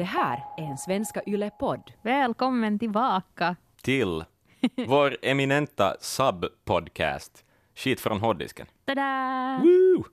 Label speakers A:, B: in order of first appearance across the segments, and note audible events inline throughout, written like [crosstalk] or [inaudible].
A: Det här är en Svenska Yle-podd.
B: Välkommen tillbaka.
C: till vår eminenta sub-podcast Skit från hårddisken.
B: Tada!
C: Woo!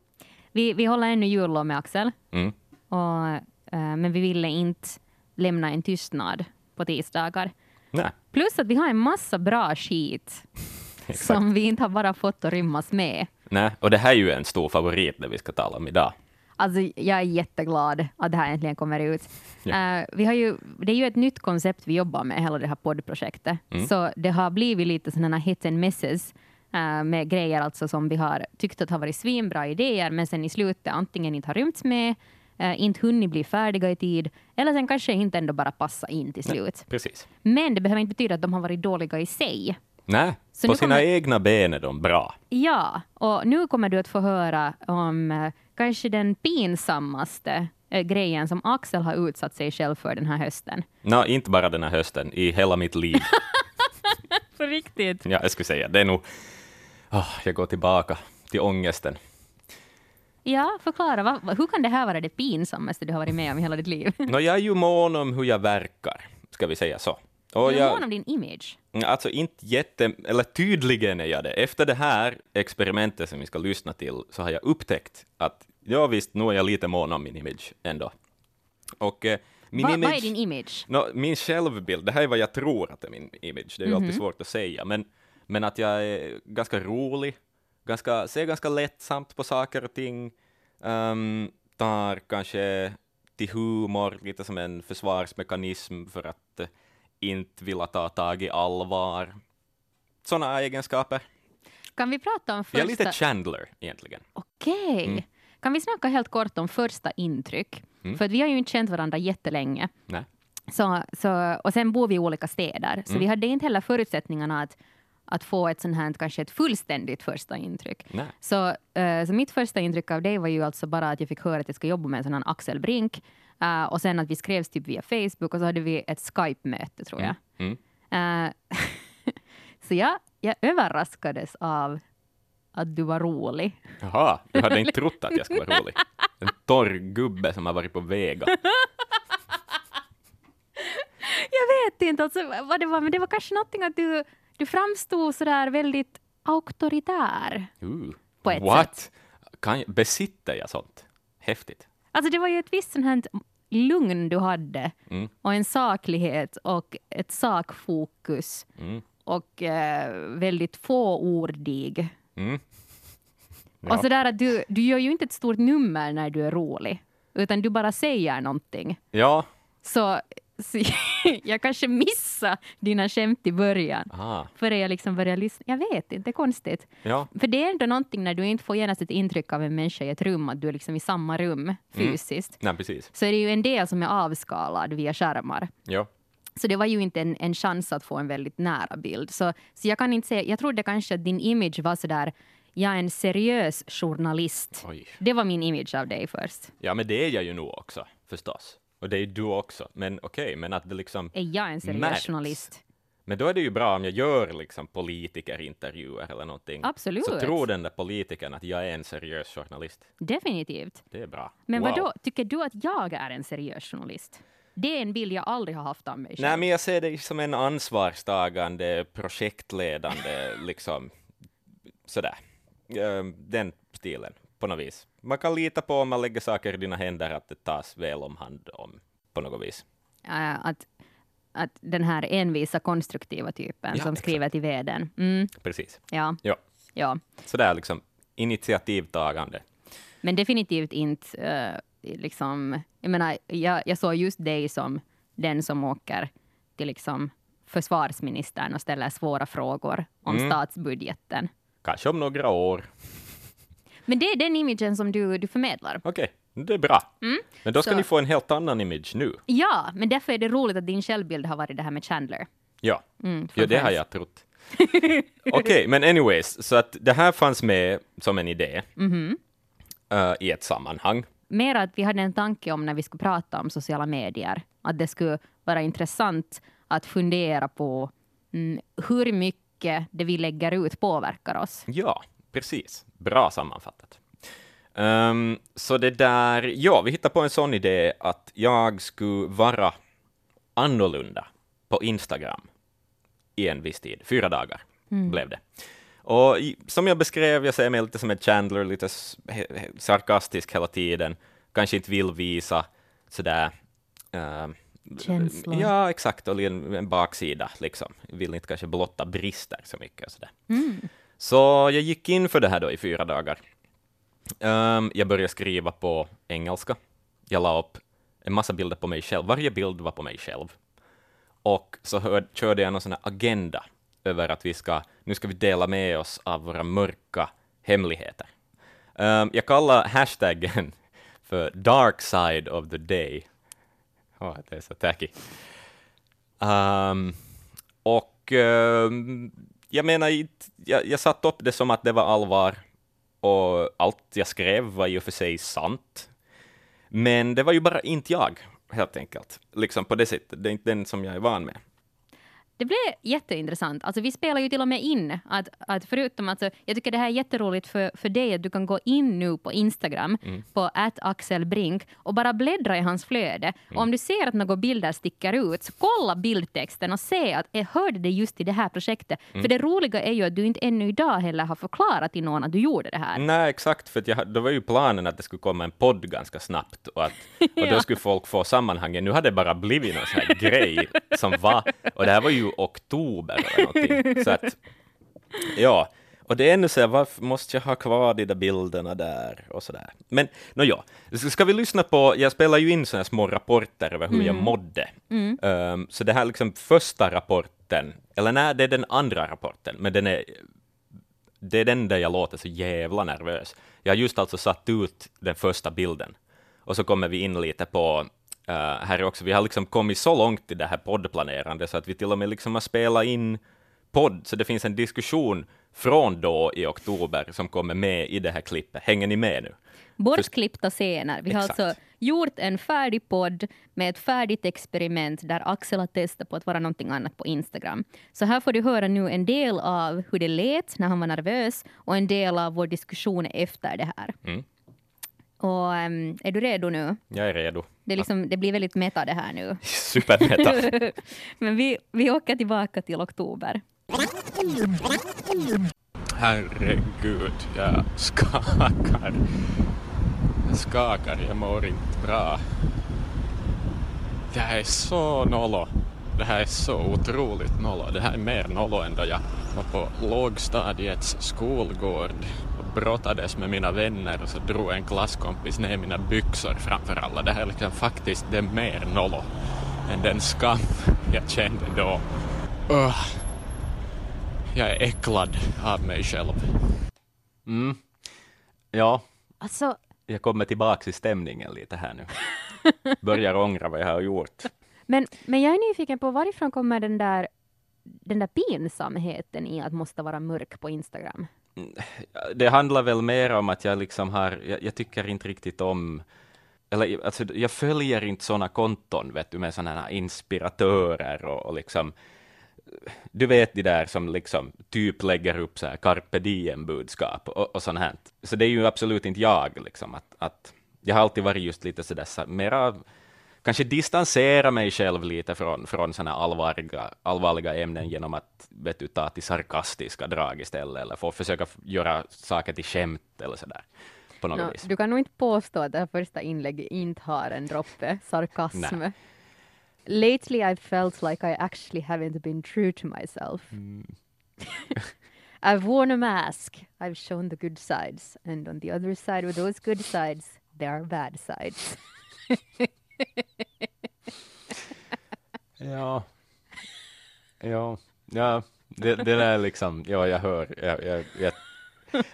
B: Vi, vi håller ännu jullov med Axel,
C: Mm.
B: och, eh, men vi ville inte lämna en tystnad på tisdagar.
C: Nej,
B: Plus att vi har en massa bra skit [laughs] som vi inte har bara fått att rymmas med.
C: Nej, och det här är ju en stor favorit det vi ska tala om idag.
B: Alltså, jag är jätteglad att det här äntligen kommer ut.
C: Ja.
B: Eh, vi har ju, det är ju ett nytt koncept vi jobbar med, hela det här poddprojektet.
C: Mm.
B: Så det har blivit lite sådana hits and misses eh, med grejer alltså som vi har tyckt att har varit svinbra idéer, men sen i slutet antingen inte har rymts med, eh, inte hunnit bli färdiga i tid, eller sen kanske inte ändå bara passa in till slut.
C: Precis.
B: Men det behöver inte betyda att de har varit dåliga i sig.
C: Nej,
B: Så
C: på sina
B: kommer-
C: egna ben är de bra.
B: Ja, och nu kommer du att få höra om eh, kanske den pinsammaste eh, grejen som Axel har utsatt sig själv för den här hösten.
C: Nå, inte bara den här hösten, i hela mitt liv. [laughs]
B: På riktigt?
C: Ja, jag skulle säga, det är nog... Ah, jag går tillbaka till ångesten.
B: Ja, förklara. Va, va- hur kan det här vara det pinsammaste du har varit med om i hela ditt liv?
C: Nå, jag är ju mån om hur jag verkar, ska vi säga så. Och
B: Du är
C: jag,
B: mån om din image.
C: Alltså inte jätte, eller tydligen är jag det. Efter det här experimentet som vi ska lyssna till så har jag upptäckt att ja visst, nu är jag lite mån om min image ändå. Och eh, min
B: Va,
C: image...
B: vad är din image?
C: Nå, min självbild, det här är vad jag tror att är min image, det är ju alltid svårt att säga, men, men att jag är ganska rolig, ganska, ser ganska lättsamt på saker och ting, ehm, tar kanske till humor lite som en försvarsmekanism för att eh, inte vilja ta tag i allvar. Sådana egenskaper.
B: Kan vi prata om första...
C: Jag är lite Chandler egentligen.
B: Okej.
C: Mm.
B: Kan vi snacka helt kort om första intryck?
C: Mm.
B: För att vi har ju inte känt varandra jättelänge.
C: Nej.
B: Så, så, och sen bor vi i olika städer, så
C: Mm.
B: vi hade inte heller förutsättningarna att, att få ett sånt här, kanske ett fullständigt första intryck.
C: Nej.
B: Så, eh, så mitt första intryck av dig var ju alltså bara att jag fick höra att jag ska jobba med en sån här Axel Brink. eh, och sen att vi skrevs typ via Facebook och så hade vi ett Skype-möte tror jag.
C: Mm.
B: Eh, [laughs] så jag, jag överraskades av att du var rolig.
C: Jaha, du hade inte trott att jag skulle vara rolig. En torr gubbe som har varit på Vega. [laughs]
B: Jag vet inte alltså, vad det var, men det var kanske någonting att du, du framstod sådär väldigt auktoritär.
C: Uh,
B: På ett
C: what? Kan jag, besitter jag sånt? Häftigt.
B: Alltså det var ju ett visst sånt här lugn du hade
C: Mm.
B: och en saklighet och ett sakfokus
C: Mm.
B: och eh, väldigt fåordig.
C: Mm.
B: Och sådär att du, du gör ju inte ett stort nummer när du är rolig, utan du bara säger någonting.
C: Ja,
B: så [laughs] jag kanske missade dina skämt i början,
C: aha.
B: före jag liksom började lyssna. Jag vet inte, det är konstigt.
C: Ja,
B: För det är ändå någonting när du inte får genast ett intryck av en människa i ett rum, att du är liksom i samma rum
C: Mm.
B: fysiskt.
C: nej precis.
B: Så är det ju en del som är avskalad via skärmar.
C: Ja.
B: Så det var ju inte en, en chans att få en väldigt nära bild. Så, så jag kan inte säga, jag trodde kanske att din image var sådär, jag är en seriös journalist.
C: Oj.
B: Det var min image av dig först.
C: Ja, men det är jag ju nog också, förstås. Och det är du också. Men okej, men att det liksom...
B: Är jag en seriös
C: Märks.
B: journalist?
C: Men då är det ju bra om jag gör liksom politikerintervjuer eller någonting.
B: Absolut.
C: Så tror den där politikern att jag är en seriös journalist.
B: Definitivt.
C: Det är bra.
B: Men
C: wow.
B: vad då? tycker du att jag är en seriös journalist? Det är en bild jag aldrig har haft av mig själv.
C: Nej, men jag ser dig som en ansvarstagande, projektledande, liksom sådär. Den stilen, på något vis. Man kan lita på om man lägger saker i dina händer att det tas väl om hand om, på något vis.
B: Att, att den här envisa konstruktiva typen
C: Ja,
B: som
C: exakt.
B: skriver till veden. Mm,
C: Precis.
B: ja,
C: Ja,
B: ja.
C: sådär liksom initiativtagande.
B: Men definitivt inte eh, liksom, jag menar, jag, jag såg just dig som den som åker till liksom försvarsministern och ställer svåra frågor om
C: Mm.
B: statsbudgeten.
C: Kanske om några år.
B: Men det är den imagen som du, du förmedlar.
C: Okej, det är bra. Men då ska
B: Så-
C: ni få en helt annan image nu.
B: Ja, men därför är det roligt att din självbild har varit det här med Chandler.
C: Ja,
B: Mm,
C: ja det har jag trott. Okej, men anyways, så att det här fanns med som en idé
B: Mhm.
C: eh, i ett sammanhang.
B: Mer att vi hade en tanke om när vi skulle prata om sociala medier, att det skulle vara intressant att fundera på mm, hur mycket det vi lägger ut påverkar oss.
C: Ja, precis. Bra sammanfattat. Ehm, så det där, ja, vi hittade på en sån idé att jag skulle vara annorlunda på Instagram i en viss tid, fyra dagar blev det. Och i, som jag beskrev, jag ser mig lite som en Chandler, lite s- he- he- sarkastisk hela tiden, kanske inte vill visa sådär ehm,
B: Känslor.
C: Ja, exakt, och en, en baksida, liksom. Vill inte kanske blotta brister så mycket. Och sådär. Så jag gick in för det här då i fyra dagar. Um, jag började skriva på engelska. Jag la upp en massa bilder på mig själv. Varje bild var på mig själv. Och så hör, körde jag någon sån här agenda över att vi ska, nu ska vi dela med oss av våra mörka hemligheter. Um, jag kallar hashtaggen [laughs] för dark side of the day. Oh, det är så tacky. Um, och um, jag menar, jag, jag satte upp det som att det var allvar och allt jag skrev var i och för sig sant. Men det var ju bara inte jag, helt enkelt. Liksom på det sättet. Det är inte den som jag är van med.
B: Det blev jätteintressant. Alltså, vi spelar ju till och med in att, att förutom alltså, jag tycker det här är jätteroligt för, för dig att du kan gå in nu på Instagram på @axelbrink och bara bläddra i hans flöde. Och om du ser att några bilder sticker ut, så kolla bildtexten och se att eh, hörde det just i det här projektet. För det roliga är ju att du inte ännu idag heller har förklarat till någon att du gjorde det här.
C: Nej, exakt, för att jag, då var ju planen att det skulle komma en podd ganska snabbt och, att, och [laughs] då skulle folk få sammanhangen. Nu hade det bara blivit någon sån här grej som var, och det här var ju oktober eller någonting. Så att, ja, och det är ännu så här, varför måste jag ha kvar de där bilderna där och så där. Men nå ja, ska vi lyssna på, jag spelar ju in här små rapporter över hur jag mådde. Um, så det här liksom första rapporten, eller nej, det är den andra rapporten, men den är det är den där jag låter så jävla nervös. Jag har just alltså satt ut den första bilden. Och så kommer vi in lite på, uh, här också, vi har liksom kommit så långt i det här poddplanerande så att vi till och med liksom har spelat in podd, så det finns en diskussion från då i oktober som kommer med i det här klippet. Hänger ni med nu?
B: Bortklippta scener. Vi har
C: Exakt.
B: alltså gjort en färdig podd med ett färdigt experiment där Axel har testat på att vara någonting annat på Instagram. Så här får du höra nu en del av hur det lät när han var nervös och en del av vår diskussion efter det här.
C: Mm.
B: Och ehm, är du redo nu?
C: Jag är redo.
B: Det, är liksom, det blir väldigt meta det här nu. [laughs]
C: Supermeta. [laughs]
B: Men vi, vi åker tillbaka till oktober.
C: Herregud, jag skakar. Jag skakar, jag mår inte bra. Det här är så nollo. Det här är så otroligt nollo. Det här är mer nollo än då jag var på lågstadiets skolgård och brottades med mina vänner och så drog en klasskompis ner mina byxor framför alla. Det här är liksom faktiskt det är mer nollo än den skam jag kände då. Ugh. Jag är äcklad av mig själv. Mm. Ja,
B: Alltså,
C: jag kommer tillbaka i stämningen lite här nu. [laughs] Börjar ångra vad jag har gjort
B: men, men jag är nyfiken på varifrån kommer den där, den där pinsamheten i att måste vara mörk på Instagram?
C: Mm, det handlar väl mer om att jag liksom har, jag, jag tycker inte riktigt om eller alltså, jag följer inte sådana konton, vet du, med sådana här inspiratörer och, och liksom, du vet de där som liksom typ lägger upp så här carpe diem-budskap och, och sånt här. Så det är ju absolut inte jag, liksom, att, att jag har alltid varit just lite sådär, så, mera, kanske distansera mig själv lite från, från sådana allvarliga, allvarliga ämnen genom att, vet du, ta till sarkastiska drag istället, eller få försöka göra saker till skämt eller sådär, på något
B: Nå,
C: vis.
B: du kan nog inte påstå att det här första inlägget inte har en droppe sarkasm.
C: Nej.
B: Lately I felt like I actually haven't been true to myself. [laughs] I've worn a mask. I've shown the good sides. And on the other side of those good sides, there are bad sides. [laughs]
C: Ja. Ja, ja det, det där är liksom, ja jag hör, jag, jag, jag,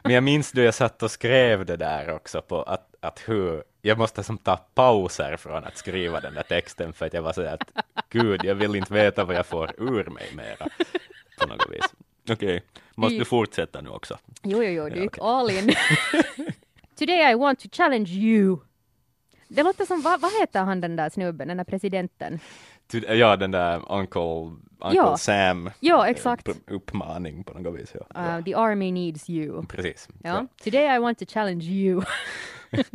C: men jag minns då jag satt och skrev det där också på att, att hur, jag måste som ta pauser från att skriva den där texten för att jag var så att gud, jag vill inte veta vad jag får ur mig mera på något vis. Okej, måste du fortsätta nu också?
B: Jo, jo, jo, du gick all in. [laughs] Today I want to challenge you. Det låter som, vad, vad heter han den där snubben, den där presidenten?
C: Ja, den där Uncle, Uncle
B: Ja.
C: Sam
B: Ja, exakt.
C: upp- uppmaning på något vis. Ja.
B: Uh, the army needs you.
C: Precis.
B: Ja. Today I want to challenge you [laughs]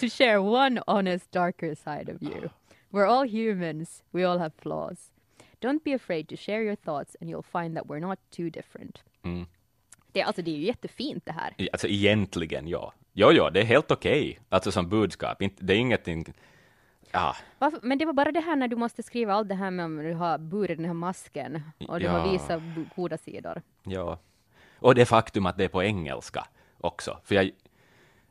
B: to share one honest darker side of you. We're all humans, we all have flaws. Don't be afraid to share your thoughts and you'll find that we're not too different.
C: Mm.
B: Det, alltså, det är ju jättefint det här.
C: Alltså egentligen, ja. Jo, jo, det är helt okej. Alltså som budskap. Det är ingenting... Ja,
B: Varför? Men det var bara det här när du måste skriva allt det här med om du har burit den här masken och du
C: Ja.
B: har visat goda sidor.
C: ja. Och det faktum att det är på engelska också. För jag,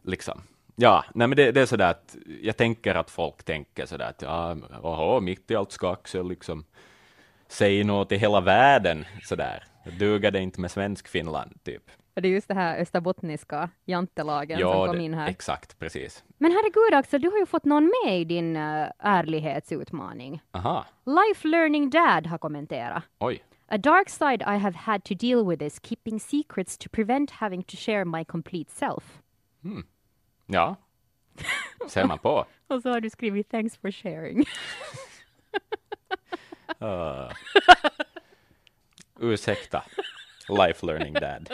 C: liksom, ja, nej men det, det är sådär att jag tänker att folk tänker sådär att ja, oho, mitt i allt ska Axel liksom säga något till hela världen sådär. Duger det inte med svensk Finland, typ?
B: Och det är just det här österbottniska jantelagen som
C: Ja,
B: kom
C: det,
B: in här.
C: exakt, precis.
B: Men herregud Axel, du har ju fått någon med i din uh, ärlighetsutmaning.
C: Aha,
B: Life Learning Dad har kommenterat.
C: oj.
B: A dark side I have had to deal with is keeping secrets to prevent having to share my complete self.
C: Ja, ser man på. [laughs]
B: Och så har du skrivit thanks for sharing.
C: Uh. [laughs] Ursäkta. Life learning dad.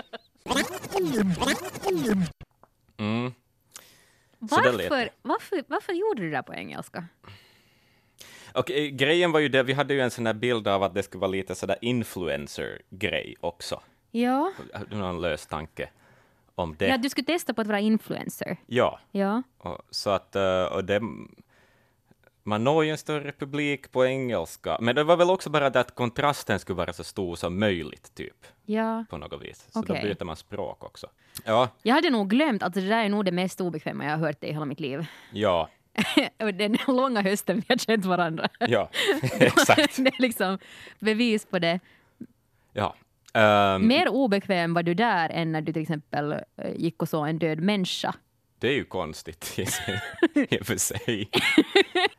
C: Mm.
B: Varför, varför, varför gjorde du det där på engelska?
C: Och eh, grejen var ju det, vi hade ju en sån där bild av att det skulle vara lite sådär influencer-grej också.
B: Ja.
C: Har du någon lös tanke om det?
B: ja, du skulle testa på att vara influencer.
C: Ja,
B: Ja.
C: och, så att, eh, och det, man når ju en större publik på engelska, men det var väl också bara det att kontrasten skulle vara så stor som möjligt, typ,
B: ja.
C: på något vis. Så
B: Okej.
C: då byter man språk också. Ja,
B: Jag hade nog glömt, alltså det där är nog det mest obekväma jag har hört i hela mitt liv.
C: ja, [laughs]
B: Den långa hösten vi har känt varandra.
C: ja, [laughs] exakt.
B: det är liksom bevis på det.
C: Ja. Ehm,
B: Mer obekväm var du där än när du till exempel eh, gick och såg en död människa.
C: Det är ju konstigt [laughs] i, sig, i och för sig.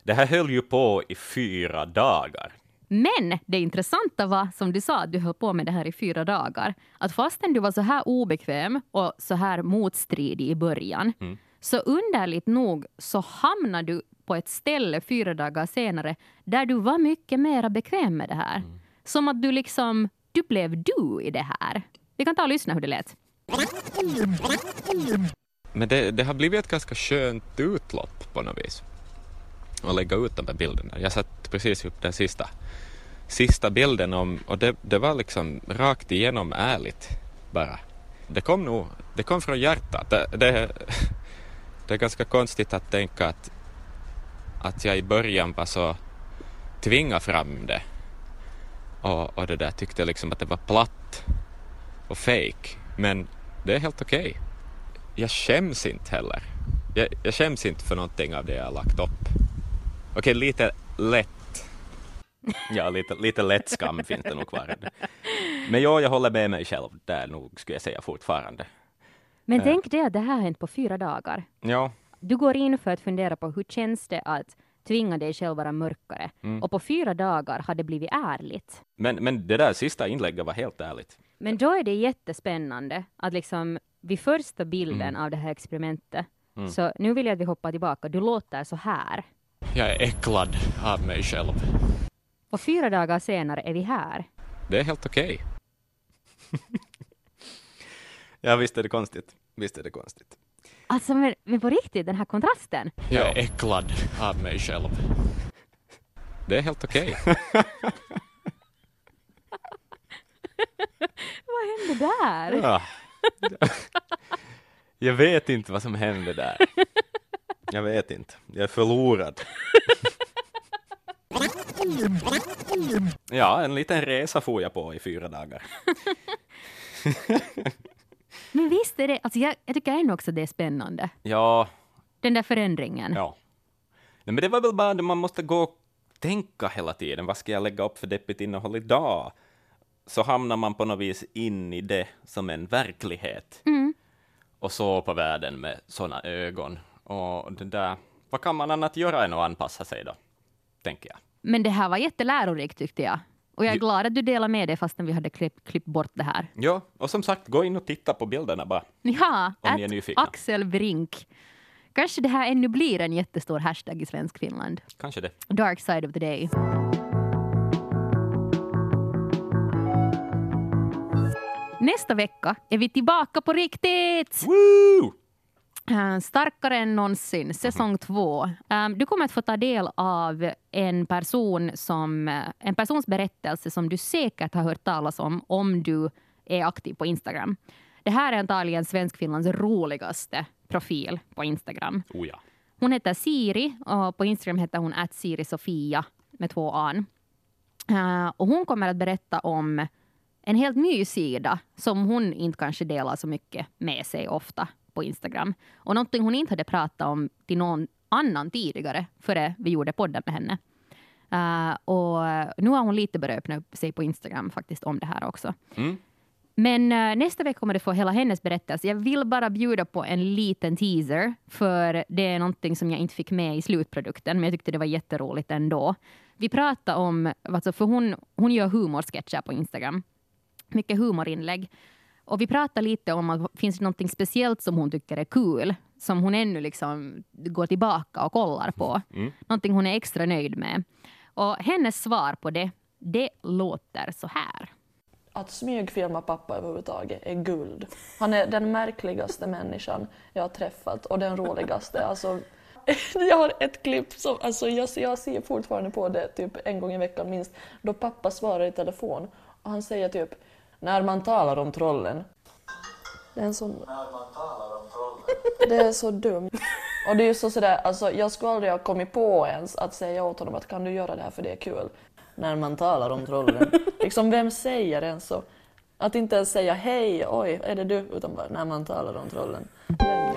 C: Det här höll ju på i fyra dagar.
B: Men det intressanta var, som du sa, att du höll på med det här i fyra dagar. Att fastän du var så här obekväm och så här motstridig i början,
C: Mm.
B: så underligt nog så hamnade du på ett ställe fyra dagar senare där du var mycket mer bekväm med det här.
C: Mm.
B: Som att du liksom, du blev du i det här. Vi kan ta och lyssna hur det lät.
C: Men det, det har blivit ett ganska skönt utlopp på något vis. Att lägga ut de här bilderna. Jag satte precis upp den sista, sista bilden om, och det, det var liksom rakt igenom ärligt bara. Det kom nog, det kom från hjärtat. Det, det, det är ganska konstigt att tänka att, att jag i början var så tvingad fram det. Och, och det där tyckte liksom att det var platt och fake. Men det är helt okej. Jag skäms inte heller. Jag, jag skäms inte för någonting av det jag har lagt upp. Okej, lite lätt. Ja, lite, lite lätt skam finns det nog kvar. Men ja, jag håller med mig själv där nog, skulle jag säga fortfarande.
B: Men
C: Eh.
B: tänk det att det här har hänt på fyra dagar.
C: Ja,
B: Du går in för att fundera på hur känns det att tvinga dig själv vara mörkare.
C: Mm.
B: Och på fyra dagar har det blivit ärligt.
C: men, men det där sista inlägget var helt ärligt.
B: Men då är det jättespännande att liksom vid första bilden
C: Mm.
B: av det här experimentet,
C: Mm.
B: så nu vill jag att vi hoppar tillbaka, du låter så här.
C: Jag är äcklad av mig själv.
B: Och fyra dagar senare är vi här.
C: Det är helt okej. [laughs] ja, visst är det konstigt. Visst är det konstigt.
B: Alltså men, men på riktigt, den här kontrasten.
C: Jag är äcklad av mig själv. Det är helt okej. [laughs]
B: Vad hände där?
C: Ja. [laughs] Jag vet inte vad som hände där. Jag vet inte. Jag är förlorad. Ja, en liten resa får jag på i fyra dagar. [laughs]
B: Men visst är det, alltså jag, jag tycker ändå också det är spännande.
C: Ja,
B: Den där förändringen.
C: ja. Nej, men det var väl bara det man måste gå och tänka hela tiden. Vad ska jag lägga upp för deppigt innehåll idag? Så hamnar man på något vis in i det som en verklighet.
B: Mm.
C: och så på världen med sådana ögon. Och det där, vad kan man annat göra än att anpassa sig då? Tänker jag.
B: Men det här var jättelärorikt tyckte jag. Och jag är glad att du delar med dig fastän vi hade klippt, klippt bort det här.
C: Ja, och som sagt, gå in och titta på bilderna bara.
B: Ja,
C: Om ni är nyfikna.
B: Axel Brink kanske det här ännu blir en jättestor hashtag i svensk Finland.
C: Kanske det.
B: Dark side of the day. Nästa vecka är vi tillbaka på riktigt!
C: Woo!
B: Uh, starkare än någonsin, säsong två. Um, du kommer att få ta del av en, person som, uh, en persons berättelse som du säkert har hört talas om om du är aktiv på Instagram. Det här är antagligen Svenskfinlands roligaste profil på Instagram.
C: Oh ja.
B: Hon heter Siri och på Instagram heter hon att Siri Sofia med två an. Uh, och hon kommer att berätta om en helt ny sida som hon inte kanske delar så mycket med sig ofta på Instagram. Och någonting hon inte hade pratat om till någon annan tidigare före vi gjorde podden med henne. Uh, och nu har hon lite börjat öppna upp sig på Instagram faktiskt om det här också.
C: Mm.
B: Men uh, nästa vecka kommer du få hela hennes berättelse. Jag vill bara bjuda på en liten teaser, för det är någonting som jag inte fick med i slutprodukten, men jag tyckte det var jätteroligt ändå. Vi pratade om, alltså för hon, hon gör humorsketcher på Instagram, mycket humorinlägg. Och vi pratade lite om att finns det något speciellt som hon tycker är kul, som hon ännu liksom går tillbaka och kollar på.
C: Mm.
B: Någonting hon är extra nöjd med. Och hennes svar på det, det låter så här.
D: Att smygfilma pappa överhuvudtaget är guld. Han är den märkligaste människan jag har träffat och den roligaste. Alltså, [laughs] jag har ett klipp som alltså, jag, jag ser fortfarande på det typ en gång i veckan minst, då pappa svarar i telefon och han säger typ när man talar om trollen. Det är en sån... Det är så dumt. Och det är ju så sådär, alltså jag skulle aldrig ha kommit på ens att säga åt honom att kan du göra det här för det är kul. När man talar om trollen. [laughs] liksom vem säger ens så? Att inte ens säga hej, oj, är det du? Utan bara när man talar om trollen. Vem?